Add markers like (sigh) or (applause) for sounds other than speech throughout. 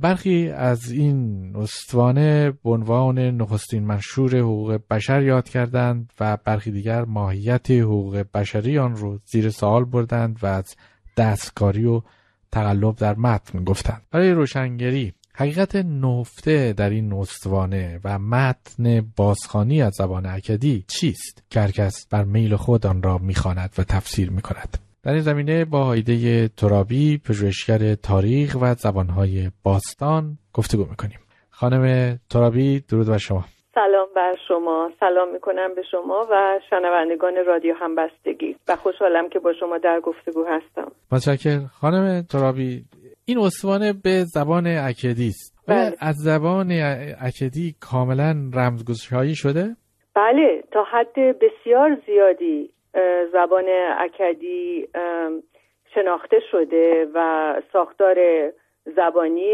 برخی از این استوانه به نخستین منشور حقوق بشر یاد کردند و برخی دیگر ماهیت حقوق بشری آن رو زیر سوال بردند و از دستکاری و تقلب در متن گفتند. برای روشنگری حقیقت نهفته در این استوانه و متن بازخانی از زبان اکدی چیست؟ که کس بر میل خود آن را می‌خواند و تفسیر می‌کند. در این زمینه با هایده ترابی پژوهشگر تاریخ و زبانهای باستان گفتگو می‌کنیم. خانم ترابی درود بر شما. سلام بر شما. سلام می‌کنم به شما و شنوندگان رادیو همبستگی. و خوشحالم که با شما در گفتگو هستم. متشکر خانم ترابی این استوانه به زبان اکدی است. بله. از زبان اکدی کاملا رمزگشایی شده؟ بله. تا حد بسیار زیادی زبان اکدی شناخته شده و ساختار زبانی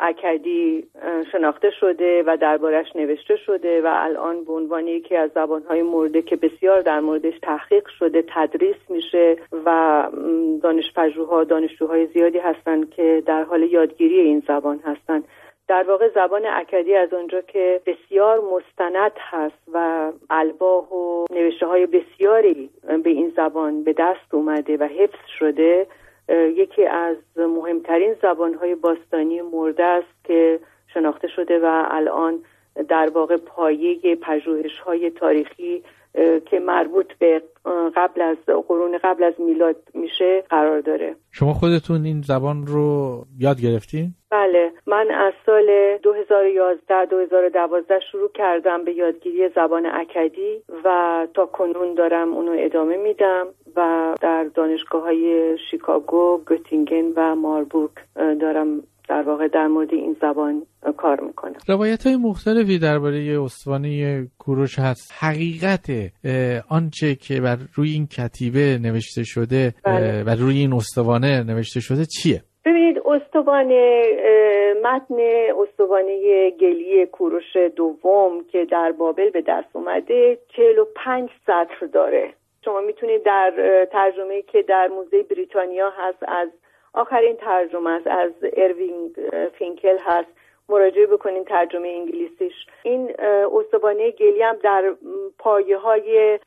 اکدی شناخته شده و دربارش نوشته شده و الان به عنوان یکی از زبانهای مورده که بسیار در موردش تحقیق شده تدریس میشه و دانش پژوها دانشجوهای زیادی هستند که در حال یادگیری این زبان هستند در واقع زبان اکدی از آنجا که بسیار مستند هست و الواح و نوشته های بسیاری به این زبان به دست اومده و حفظ شده یکی از مهمترین زبانهای باستانی مرده است که شناخته شده و الان در واقع پایه پژوهش های تاریخی که مربوط به قبل از قرون قبل از میلاد میشه قرار داره شما خودتون این زبان رو یاد گرفتین؟ بله من از سال 2011 2012 شروع کردم به یادگیری زبان اکدی و تا کنون دارم اونو ادامه میدم و در دانشگاه های شیکاگو، گوتینگن و ماربورگ دارم در واقع در مورد این زبان کار می‌کنم. روایت های مختلفی درباره استوانه کوروش هست. حقیقت آنچه که بر روی این کتیبه نوشته شده بله. و روی این استوانه نوشته شده چیه؟ ببینید استوانه متن استوانه گلی کوروش دوم که در بابل به دست اومده 45 سطر داره. شما می‌تونید در ترجمه که در موزه بریتانیا هست از آخرین ترجمه است. از ایروینگ فینکل هست. مراجعه بکنین ترجمه انگلیسیش. این استوانه گلی هم در پایه های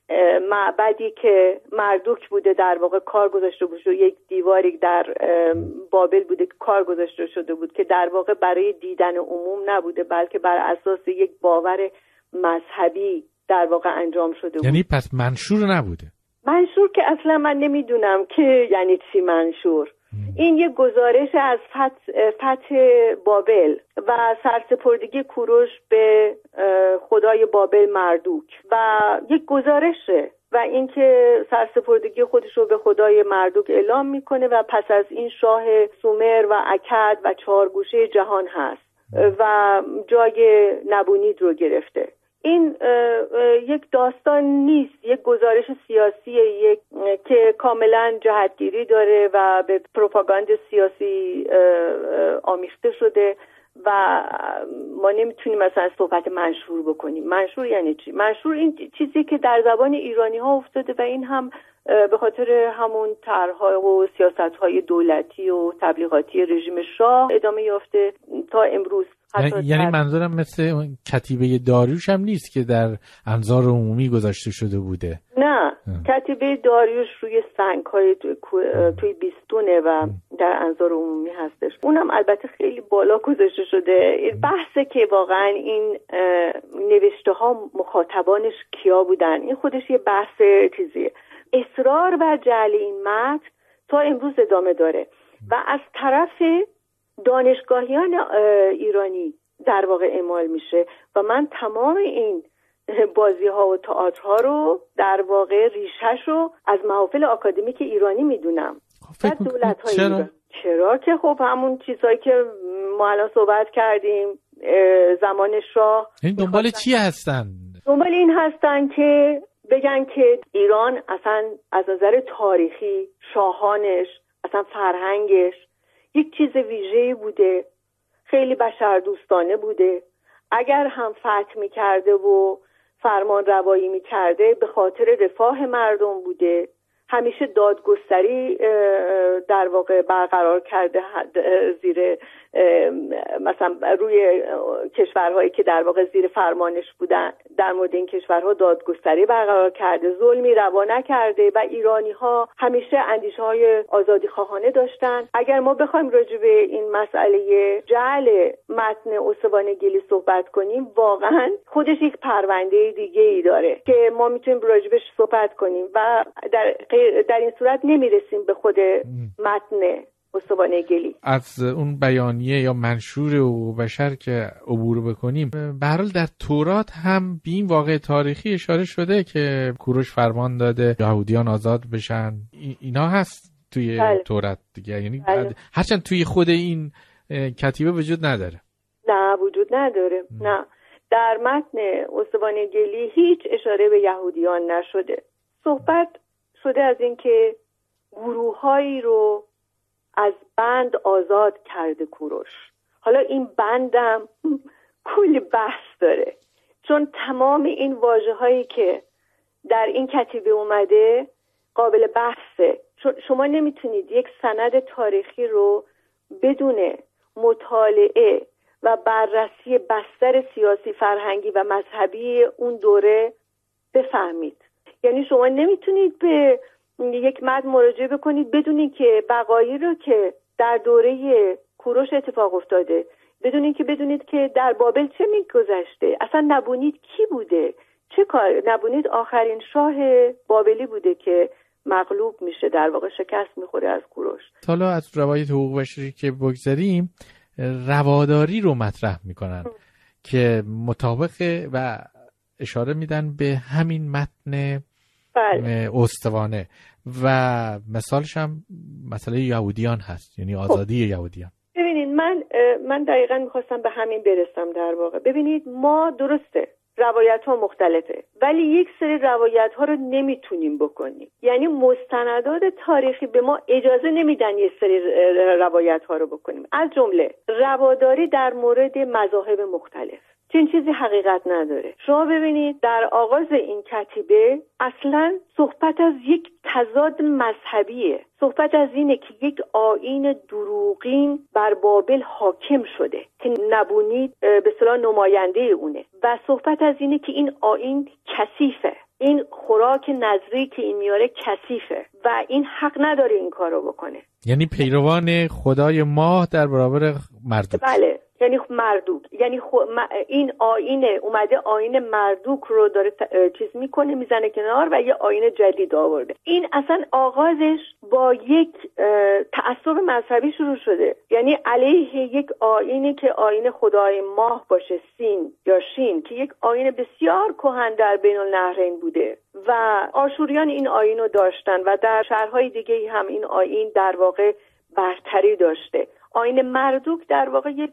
معبدی که مردوک بوده در واقع کار گذاشته بود. یک دیواری در بابل بوده که کار گذاشته شده بود که در واقع برای دیدن عموم نبوده بلکه بر اساس یک باور مذهبی در واقع انجام شده بود. یعنی پس منشور نبوده؟ منشور که اصلا من نمی‌دونم که یعنی چی منشور. این یک گزارش از فتح بابل و سرسپردگی کوروش به خدای بابل مردوک. و یک گزارشه و اینکه سرسپردگی خودش رو به خدای مردوک اعلام می‌کنه و پس از این شاه سومر و اکد و چهارگوشه جهان هست و جای نبونید رو گرفته. این یک داستان نیست یک گزارش سیاسی یک که کاملا جهتگیری داره و به پروپاگاند سیاسی آمیخته شده و ما نمی‌تونیم مثلا صحبت منشور بکنیم. منشور یعنی چی؟ منشور این چیزی که در زبان ایرانی ها افتاده و این هم به خاطر همون طرحها و سیاست های دولتی و تبلیغاتی رژیم شاه ادامه یافته. تا امروز یعنی, یعنی منظورم مثل کتیبه داریوش هم نیست که در انظار عمومی گذاشته شده بوده. نه کتیبه داریوش روی سنگ های توی, بیستونه و در انظار عمومی هستش. اونم البته خیلی بالا گذاشته شده. بحثه که واقعا این نوشته ها مخاطبانش کیا بودن؟ این خودش یه بحث چیزیه. اصرار بر جعل این متن تا امروز ادامه داره. و از طرف دانشگاهیان ایرانی در واقع اعمال میشه و من تمام این بازی ها و تئاترها رو در واقع ریشش رو از محافل آکادمیک ایرانی می‌دونم و دولت های چرا؟ چرا که خب همون چیزهایی که ما الان صحبت کردیم زمان شاه این دنبال چی هستن؟ دنبال این هستن که بگن که ایران اصلا از نظر تاریخی شاهانش اصلا فرهنگش یک چیز ویژه بوده. خیلی بشر دوستانه بوده. اگر هم فتح می کرده و فرمان روایی می کرده به خاطر رفاه مردم بوده. همیشه دادگستری در واقع برقرار کرده زیر مثلا روی کشورهایی که در واقع زیر فرمانش بودن. در مورد این کشورها دادگستری برقرار کرده ظلمی روا نکرده و ایرانی ها همیشه اندیشه های آزادی خواهانه داشتن. اگر ما بخوایم راجع به این مسئله جعل متن استوانه گلی صحبت کنیم واقعا خودش یک پرونده دیگه ای داره که ما می‌تونیم راجبش صحبت کنیم و در, در این صورت نمی‌رسیم به خود متن استوانه گلی. از اون بیانیه یا منشور و بشر که عبور بکنیم به در تورات هم به این واقع تاریخی اشاره شده که کوروش فرمان داده یهودیان آزاد بشن. اینا هست توی بله. تورات دیگه. یعنی بله. هرچند توی خود این کتیبه وجود نداره. نه وجود نداره. نه. در متن استوانه گلی هیچ اشاره به یهودیان نشده. صحبت شده از اینکه گروههایی رو از بند آزاد کرده کوروش. حالا این بندم کلی بحث داره. چون تمام این واجه هایی که در این کتیبه اومده قابل بحثه. شما نمی‌تونید یک سند تاریخی رو بدون مطالعه و بررسی بستر سیاسی فرهنگی و مذهبی اون دوره بفهمید. یعنی شما نمی‌تونید به یک مد مراجعه بکنید بدونی که بقایی رو که در دوره کوروش اتفاق افتاده بدونید که بدونید که در بابل چه میگذشته. اصلا نبونید کی بوده؟ چه کار؟ نبونید آخرین شاه بابلی بوده که مغلوب میشه در واقع شکست می‌خوره از کوروش. حالا از روایت حقوق بشری که بگذاریم رواداری رو مطرح می‌کنن که مطابق و اشاره میدن به همین متن بله. استوانه و مثالش هم مسئله یهودیان هست یعنی خب. آزادی یهودیان ببینید من من دقیقا می‌خواستم به همین برسم در واقع ببینید ما درسته روایت ها مختلفه. ولی یک سری روایت ها رو نمی‌تونیم بکنیم. یعنی مستندات تاریخی به ما اجازه نمیدن یک سری روایت ها رو بکنیم. از جمله رواداری در مورد مذاهب مختلف. چنین چیزی حقیقت نداره. شما ببینید در آغاز این کتیبه اصلا صحبت از یک تضاد مذهبیه. صحبت از اینه که یک آین دروغین بر بابل حاکم شده که نبونید به صلاح نماینده اونه. و صحبت از اینه که این آین کثیفه. این خوراک نظری که این میاره کثیفه و این حق نداره این کار رو بکنه. یعنی پیروان خدای ماه در برابر مردم بله. یعنی مردوک. یعنی این آینه اومده آین مردوک رو داره چیز می‌کنه می‌زنه کنار و یه آین جدید آورده. این اصلا آغازش با یک تعصب مذهبی شروع شده. یعنی علیه یک آینی که آین خدای ماه باشه سین یا شین که یک آین بسیار کهن در بین النهرین بوده. و آشوریان این آین رو داشتن و در شهرهای دیگه هم این آین در واقع برتری داشته. آین مردوک در واقع یک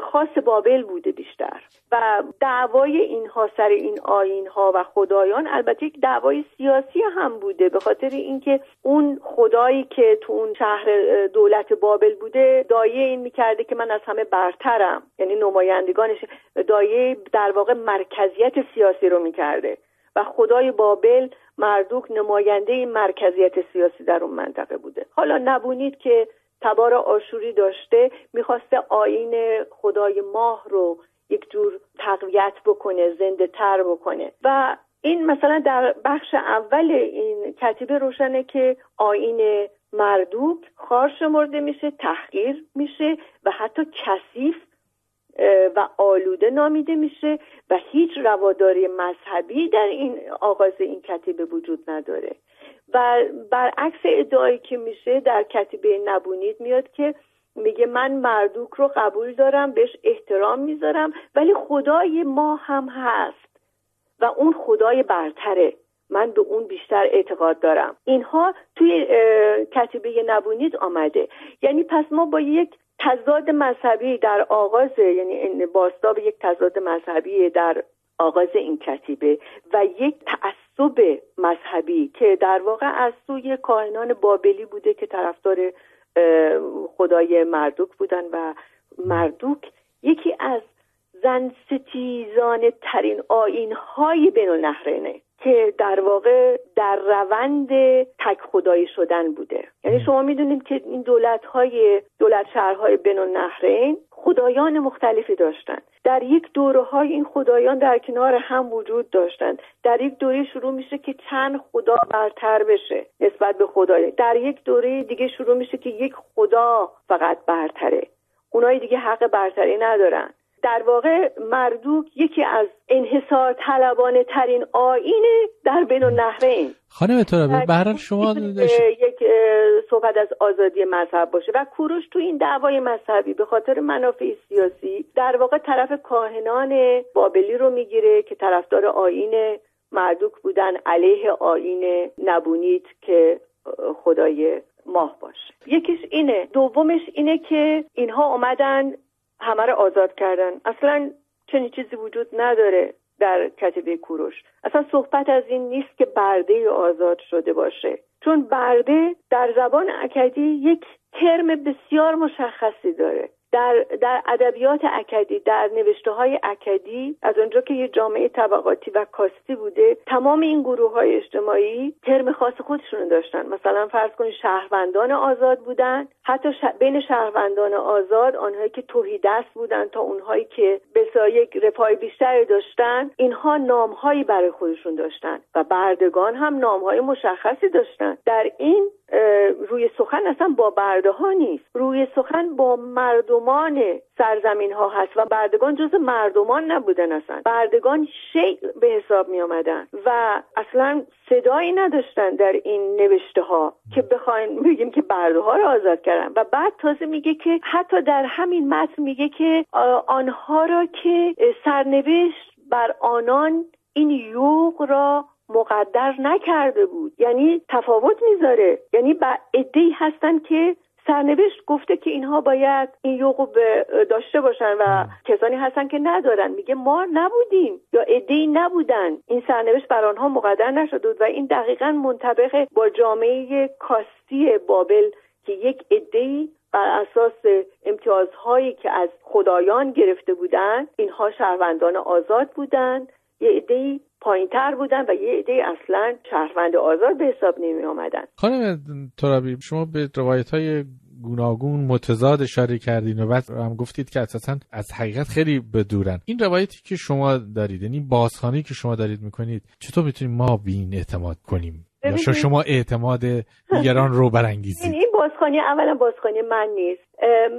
خاص بابل بوده بیشتر. و دعوای اینها سر این آین ها و خدایان البته یک دعوای سیاسی هم بوده به خاطر اینکه اون خدایی که تو اون شهر دولت بابل بوده دایه این می‌کرده که من از همه برترم. یعنی نمایندگانش دایه در واقع مرکزیت سیاسی رو می‌کرده. و خدای بابل مردوک نماینده این مرکزیت سیاسی در اون منطقه بوده. حالا نبونید که تبار آشوری داشته می‌خواسته آین خدای ماه رو یک جور تقویت بکنه زنده تر بکنه. و این مثلا در بخش اول این کتیبه روشنه که آین مردوک خار شمرده میشه تحقیر میشه و حتی کثیف و آلوده نامیده میشه و هیچ رواداری مذهبی در این آغاز این کتیبه وجود نداره. و برعکس ادعایی که میشه در کتیبه نبونید میاد که میگه من مردوک رو قبول دارم بهش احترام می‌ذارم ولی خدای ما هم هست و اون خدای برتره. من به اون بیشتر اعتقاد دارم. اینها توی کتیبه نبونید آمده. یعنی پس ما با یک تضاد مذهبی در آغاز یعنی باستاب یک تضاد مذهبی در آغاز این کتیبه و یک تعصب مذهبی که در واقع از سوی کاهنان بابلی بوده که طرفدار خدای مردوک بودن و مردوک یکی از زن ستیزانه ترین آین های بین النهرینه که در واقع در روند تک خدایی شدن بوده. یعنی شما می‌دونید که این دولت های دولت شهرهای بین النهرین خدایان مختلفی داشتند. در یک دوره های این خدایان در کنار هم وجود داشتند. در یک دوره شروع میشه که چند خدا برتر بشه نسبت به خدای. در یک دوره دیگه شروع میشه که یک خدا فقط برتره. اونایی دیگه حق برتری ندارن. در واقع مردوک یکی از انحصار طلبانه ترین آین در بین النهرین خانم ترابی به شما یک صحبت از آزادی مذهب باشه و کوروش تو این دعوای مذهبی به خاطر منافع سیاسی در واقع طرف کاهنان بابلی رو می‌گیره که طرفدار آین مردوک بودن علیه آین نبونید که خدای ماه باشه. یکیش اینه. دومش اینه که اینها اومدن همه رو آزاد کردن. اصلا چنین چیزی وجود نداره در کتبه کوروش. اصلا صحبت از این نیست که برده آزاد شده باشه. چون برده در زبان اکدی یک ترم بسیار مشخصی داره. در در ادبیات اکدی در نوشته های اکدی از اونجا که یه جامعه طبقاتی و کاستی بوده تمام این گروه های اجتماعی ترم خاص خودشون داشتن. مثلا فرض کنید شهروندان آزاد بودن. حتی بین شهروندان آزاد آنهایی که توهی دست بودن تا اونهایی که به یک رفاه بیشتری داشتن اینها نامهایی برای خودشون داشتن. و بردگان هم نامهای مشخصی داشتن. در این روی سخن اصلا با برده ها نیست. روی سخن با مردمان سرزمین ها هست و بردگان جز مردمان نبودن اصلا. بردگان شیع به حساب می آمدن و اصلا صدایی نداشتن در این نوشته ها که بخواین بگیم که برده ها رو آزاد کردن. و بعد تازه میگه که حتی در همین متن میگه که آنها را که سرنوشت بر آنان این یوغ را مقدر نکرده بود. یعنی تفاوت می‌ذاره. یعنی ادهی هستن که سرنوشت گفته که اینها باید این یوقو داشته باشن و کسانی هستن که ندارن. میگه ما نبودیم. یا ای نبودن. این سرنوشت بر آنها مقدر نشده بود و این دقیقا منطبق با جامعه کاستی بابل که یک ای بر اساس امتیازهایی که از خدایان گرفته بودند اینها شهروندان آزاد بودند یه عدهای تر بودن و یه عده اصلا شهروند آزاد به حساب نمی آمدن خانم ترابی شما به روایت های گوناگون متضاد اشاره کردین و بعد هم گفتید که اساسا از حقیقت خیلی بدورن. این روایتی که شما دارید یعنی بازخانی که شما دارید می‌کنید چطور می‌تونیم ما به این اعتماد کنیم؟ یا شما اعتماد دیگران رو برانگیزید؟ این بازخانی اولا بازخانی من نیست.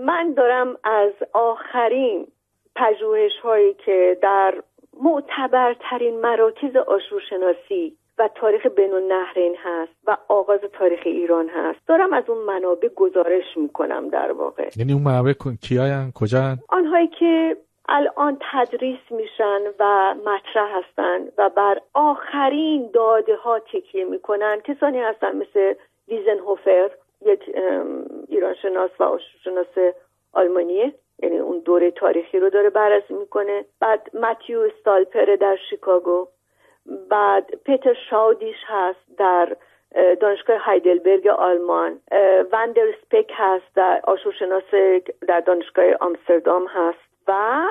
من دارم از آخرین پژوهش هایی که در معتبرترین مراکز آشورشناسی و تاریخ بین النهرین هست و آغاز تاریخ ایران هست. دارم از اون منابع گزارش می‌کنم در واقع. یعنی اون منابع کیاین کجا آنهایی که الان تدریس میشن و مطرح هستن و بر آخرین داده ها تکیه می‌کنن کسانی هستن مثل ویزنهوفر یک ایرانشناس و آشورشناس آلمانیه. یعنی اون دوره تاریخی رو داره بررسی می‌کنه. بعد متیو استالپر در شیکاگو. بعد پیتر شاودیش هست در دانشگاه هایدلبرگ آلمان. وندر سپک هست در آشورشناس در دانشگاه آمستردام هست. و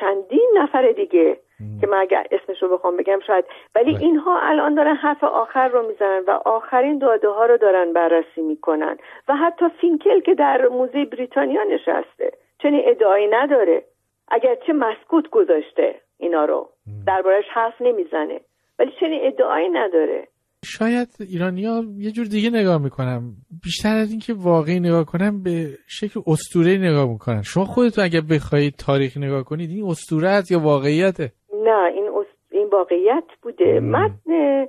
چندین نفر دیگه که من اگر اسمش رو بخوام بگم شاید. ولی بله. اینها الان دارن حرف آخر رو می‌زنن و آخرین داده ها رو دارن بررسی می‌کنن. و حتی فینکل که در موزه بریتانیا نشسته. چنین ادعایی نداره. اگرچه مسکوت گذاشته اینا رو. دربارش حرف نمی‌زنه. ولی چنین ادعایی نداره. شاید ایرانیا یه جور دیگه نگاه می‌کنم بیشتر از اینکه واقعی نگاه کنم به شکل اسطوره نگاه می‌کنن. شما خودتون اگر بخواید تاریخ نگاه کنید این اسطوره است یا واقعیته؟ نه این این واقعیت بوده. متن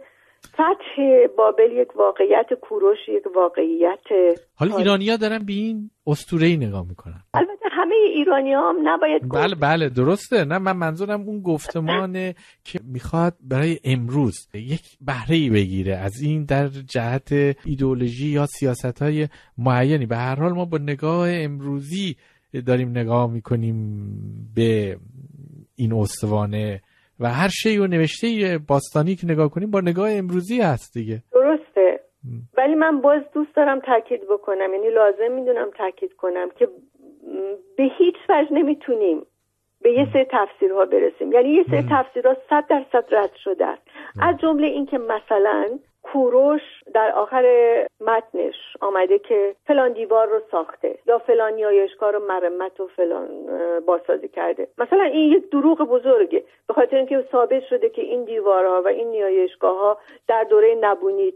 فتح بابل یک واقعیت کوروش یک واقعیت حالا ایرانیا دارن به این اسطوره ای نگاه می‌کنن. البته همه ایرانی هم نباید بله بله درسته. نه من منظورم اون گفتمانه که می‌خواد برای امروز یک بهره ای بگیره از این در جهت ایدولوژی یا سیاست های معینی. به هر حال ما با نگاه امروزی داریم نگاه می‌کنیم به این استوانه و هر شی و نوشته باستانی که نگاه کنیم با نگاه امروزی هست دیگه. درسته. ولی من باز دوست دارم تاکید بکنم. یعنی لازم می‌دونم تاکید کنم که به هیچ وجه نمی‌تونیم به یه سری تفسیرها برسیم. یعنی یه سری تفسیرها صد درصد رد شده است. از جمله اینکه مثلا کوروش در آخر متنش آمده که فلان دیوار رو ساخته یا فلان نیایشگاه رو مرمت و فلان بازسازی کرده. مثلا این یک دروغ بزرگه. به خاطر اینکه ثابت شده که این دیوارها و این نیایشگاه ها در دوره نبونیت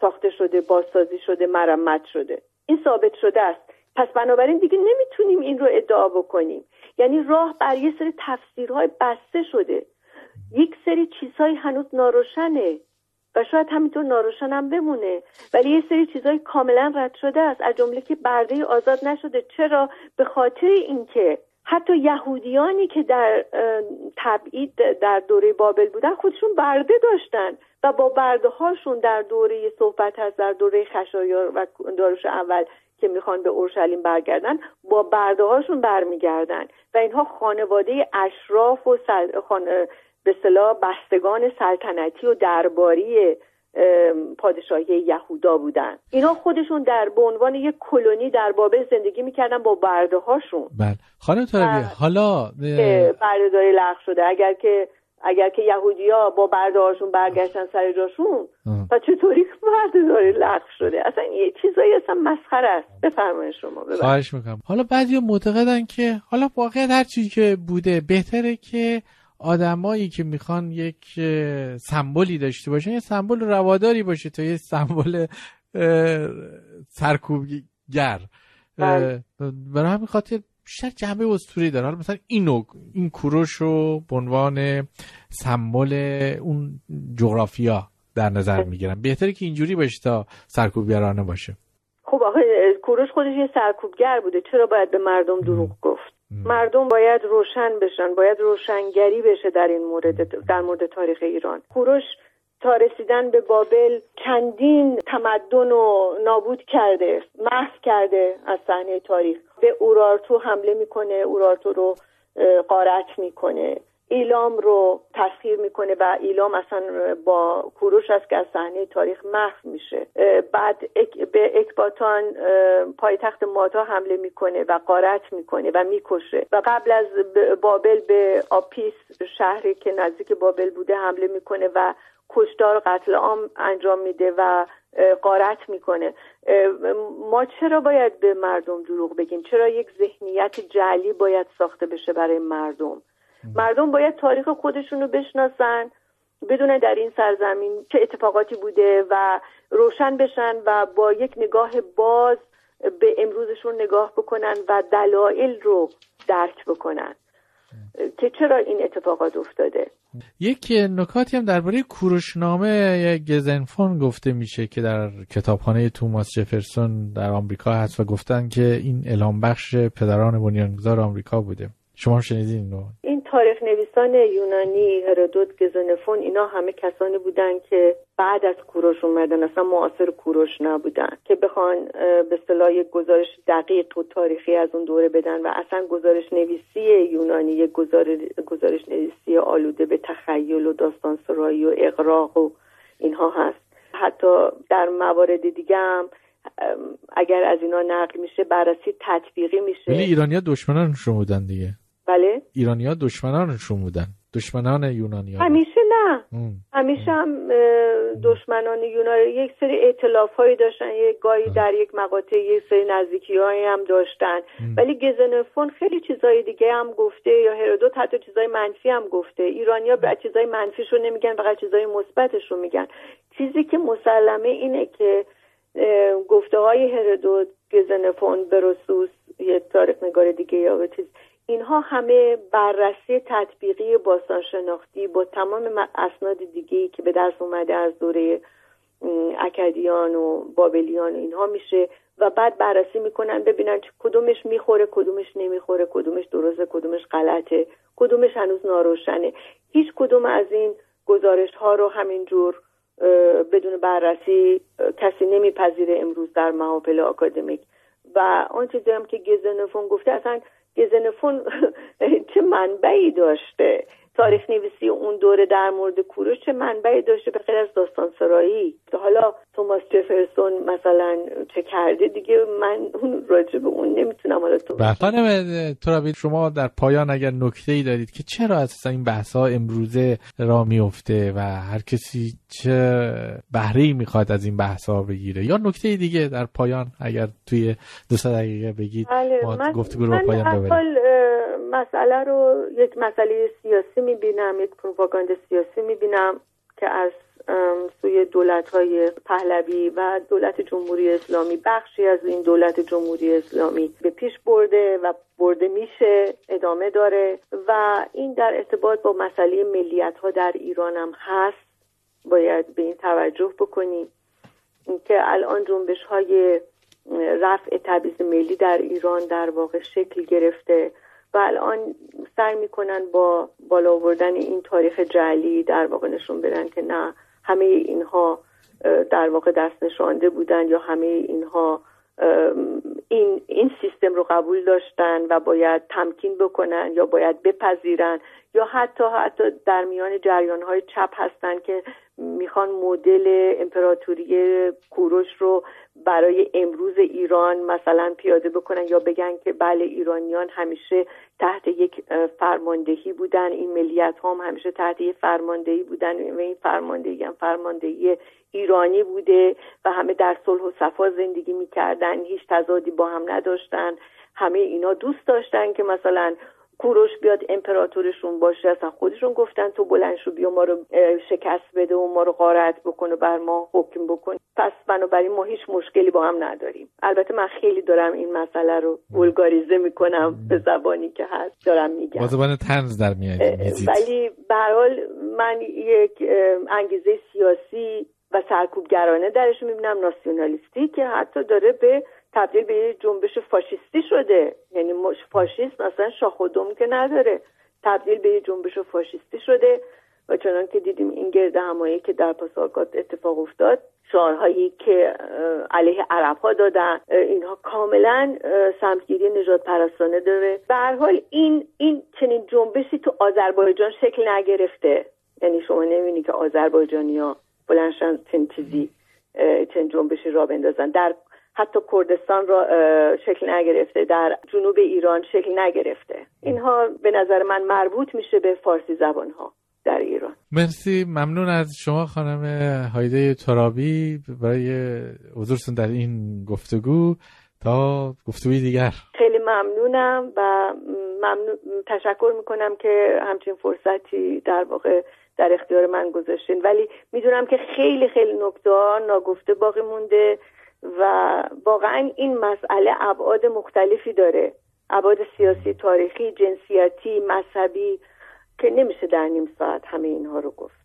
ساخته شده بازسازی شده مرمت شده. این ثابت شده است. پس بنابراین دیگه نمی‌تونیم این رو ادعا بکنیم. یعنی راه بر یه سری تفسیرهای بسته شده. یک سری چیزهای هنوز ناروشنه. و شاید همینطور ناروشن هم بمونه. ولی یه سری چیزهای کاملا رد شده است از جمله که برده آزاد نشده. چرا؟ به خاطر اینکه حتی یهودیانی که در تبعید در دوره بابل بودن خودشون برده داشتن و با برده هاشون در دوره صحبت هست در دوره خشایار و داروش اول که می‌خوان به اورشلیم برگردن با برده هاشون برمیگردن. و اینها خانواده اشراف و به صلاح بستگان سلطنتی و درباری پادشاهی یهودا بودن. اینا خودشون در به عنوان یک کلونی در بابل زندگی می‌کردن با برده هاشون بله. خانم طالبی حالا برده داری لغ شده. اگر که اگر که یهودیا با برده هاشون برگشتن سر جاشون و چطوری برده داری لغ شده؟ اصلا یه چیزایی اصلا مسخره است. بفرمایید شما. خواهش می‌کنم. حالا بعضی معتقدن که حالا واقعا هر چیزی که بوده بهتره که آدمایی که می‌خوان یک سمبولی داشته باشن یه سمبل رواداری باشه تا یه سمبل سرکوبگر. بله. برای همین خاطر بیشتر جنبه اسطوری داره حالا مثلا اینو این کوروش رو به عنوان سمبل اون جغرافیا در نظر می‌گیرن. بهتره که اینجوری باشه تا سرکوبگرانه باشه. خب آخه کوروش خودش یه سرکوبگر بوده. چرا باید به مردم دروغ گفت؟ مردم باید روشن بشن باید روشنگری بشه در این مورد در مورد تاریخ ایران. کوروش تا رسیدن به بابل چندین تمدن رو نابود کرده محو کرده از صحنه تاریخ. به اورارتو حمله می‌کنه اورارتو رو قارت می‌کنه. ایلام رو تسخیر می‌کنه و ایلام اصلا با کوروش است که از صحنه تاریخ محو میشه. بعد به اکباتان پایتخت ماتا حمله می‌کنه و قارت می‌کنه و می‌کشه. و قبل از بابل به آپیس شهری که نزدیک بابل بوده حمله می‌کنه و کشتار قتل عام انجام میده و قارت می‌کنه. ما چرا باید به مردم دروغ بگیم؟ چرا یک ذهنیت جعلی باید ساخته بشه برای مردم؟ مردم باید تاریخ خودشون رو بشناسن بدون در این سرزمین چه اتفاقاتی بوده و روشن بشن و با یک نگاه باز به امروزشون نگاه بکنن و دلایل رو درک بکنن. که چرا این اتفاقات افتاده؟ یک نکاتی هم درباره کوروشنامه گزنفون گفته میشه که در کتابخانه توماس جفرسون در آمریکا هست و گفتن که این اعلام بخش پدران بنیانگذار آمریکا بوده. شما شنیدین اینو این تاریخ نویسان یونانی هرودوت گزنفون اینا همه کسانی بودن که بعد از کوروش اومدن. اصلا معاصر کوروش نبودن که بخوان به صلاح یک گزارش دقیق و تاریخی از اون دوره بدن و اصلا گزارش نویسی یونانی یک گزارش نویسی آلوده به تخیل و داستان سرایی و اقراق و اینها هست. حتی در موارد دیگه هم اگر از اینا نقل میشه بررسی تطبیقی میشه. ولی ایرانیا دشمنان بودن دیگه. بله. ایرانیا دشمنانشون بودن. دشمنان یونانیا همیشه نه. همیشه هم. دشمنان یونان یک سری اعتلاف هایی داشتن. یک گاهی در یک مقاطع یک سری نزدیکی هایی هم داشتن. ولی گزنفون خیلی چیزای دیگه هم گفته یا هرودوت حتی چیزای منفی هم گفته. ایرانیا به چیزای منفیش رو نمیگن فقط چیزای مثبتش رو میگن. چیزی که مسلمه اینه که گفته های هرودوت گزنفون برسوس یه تاریخ نگار دیگه یا چیز. اینها همه بررسی تطبیقی باستانشناختی با تمام اسناد دیگه که به دست اومده از دوره اکدیان و بابلیان و اینها میشه و بعد بررسی می‌کنن ببینن کدومش می‌خوره کدومش نمی‌خوره کدومش درسته کدومش غلطه کدومش هنوز ناروشنه. هیچ کدوم از این گزارش ها رو همینجور بدون بررسی کسی نمیپذیره امروز در محافل آکادمیک. و آن چیزی هم که گزنفون گفته اصلا گزنفون (laughs) چه منبعی داشته؟ تاریخ نویسی اون دوره در مورد کوروش چه منبعی داشته به غیر از داستان سرایی؟ حالا توماس جفرسون مثلا چه کرده دیگه؟ من اون راجع به اون نمی‌تونم حالا تو بله. خانم ترابی شما در پایان اگر نکته ای دارید که چرا اساسا این بحث ها امروزه را میفته و هر کسی چه بهره ای می‌خواد از این بحث ها بگیره یا نکته دیگه در پایان اگر توی دو دقیقه بگید بله. ما من, گفتگو رو پایان ببریم مسئله رو یک مسئله سیاسی می‌بینم یک پروپاگاند سیاسی می‌بینم که از سوی دولت های پهلوی و دولت جمهوری اسلامی بخشی از این دولت جمهوری اسلامی به پیش برده و برده میشه ادامه داره و این در ارتباط با مسئله ملیت ها در ایران هم هست باید به این توجه بکنیم. که الان جنبش های رفع تبعیض ملی در ایران در واقع شکل گرفته و الان سعی می‌کنن با بالا آوردن این تاریخ جعلی در واقع نشون بدن که نه همه اینها در واقع دست نشانده بودن یا همه اینها این این سیستم رو قبول داشتن و باید تمکین بکنن یا باید بپذیرن یا حتی حتی در میان جریان های چپ هستن که می‌خوان مدل امپراتوری کوروش رو برای امروز ایران مثلا پیاده بکنن یا بگن که بله ایرانیان همیشه تحت یک فرماندهی بودن. این ملیت هم همیشه تحت یک فرماندهی بودن و این فرماندهی هم فرماندهی ایرانی بوده و همه در صلح و صفا زندگی می‌کردن. هیچ تضادی با هم نداشتن. همه اینا دوست داشتن که مثلا کوروش بیاد امپراتورشون باشه اصلا خودشون گفتن تو بلند شو بیا ما رو شکست بده و ما رو غارت بکنه بر ما حکم بکن پس بنابراین ما هیچ مشکلی با هم نداریم. البته من خیلی دارم این مسئله رو بلگاریزه می‌کنم به زبانی که هست دارم میگم. با زبان تنز در ولی به من یک انگیزه سیاسی و سرکوبگرانه درش می‌بینم ناسیونالیستی که حتی داره به تبدیل به یه جنبش فاشیستی شده. یعنی فاشیست مثلا شاخ و دم که نداره. تبدیل به یه جنبش فاشیستی شده و چنان که دیدیم این گرد همایی که در پاسارگاد اتفاق افتاد شعارهایی که علیه عرب ها دادن اینها کاملا سمتگیری نجات پرستانه داره. به هر حال این این چنین جنبشی تو آذربایجان شکل نگرفته. یعنی شما نمی‌بینی که آذربایجانی ها بلنشن چنین چیزی چنین جنبشی را بندازن. در حتی کردستان را شکل نگرفته در جنوب ایران شکل نگرفته. اینها به نظر من مربوط میشه به فارسی زبان ها در ایران. مرسی. ممنون از شما خانم هایده ترابی برای حضورتون در این گفتگو. تا گفتگوی دیگر. خیلی ممنونم و ممنون تشکر می‌کنم که همچین فرصتی در واقع در اختیار من گذاشتین. ولی می‌دونم که خیلی خیلی نکته ناگفته باقی مونده. و واقعا این مسئله ابعاد مختلفی داره. ابعاد سیاسی تاریخی جنسیتی مذهبی که نمیشه در نیم ساعت همه اینها رو گفت.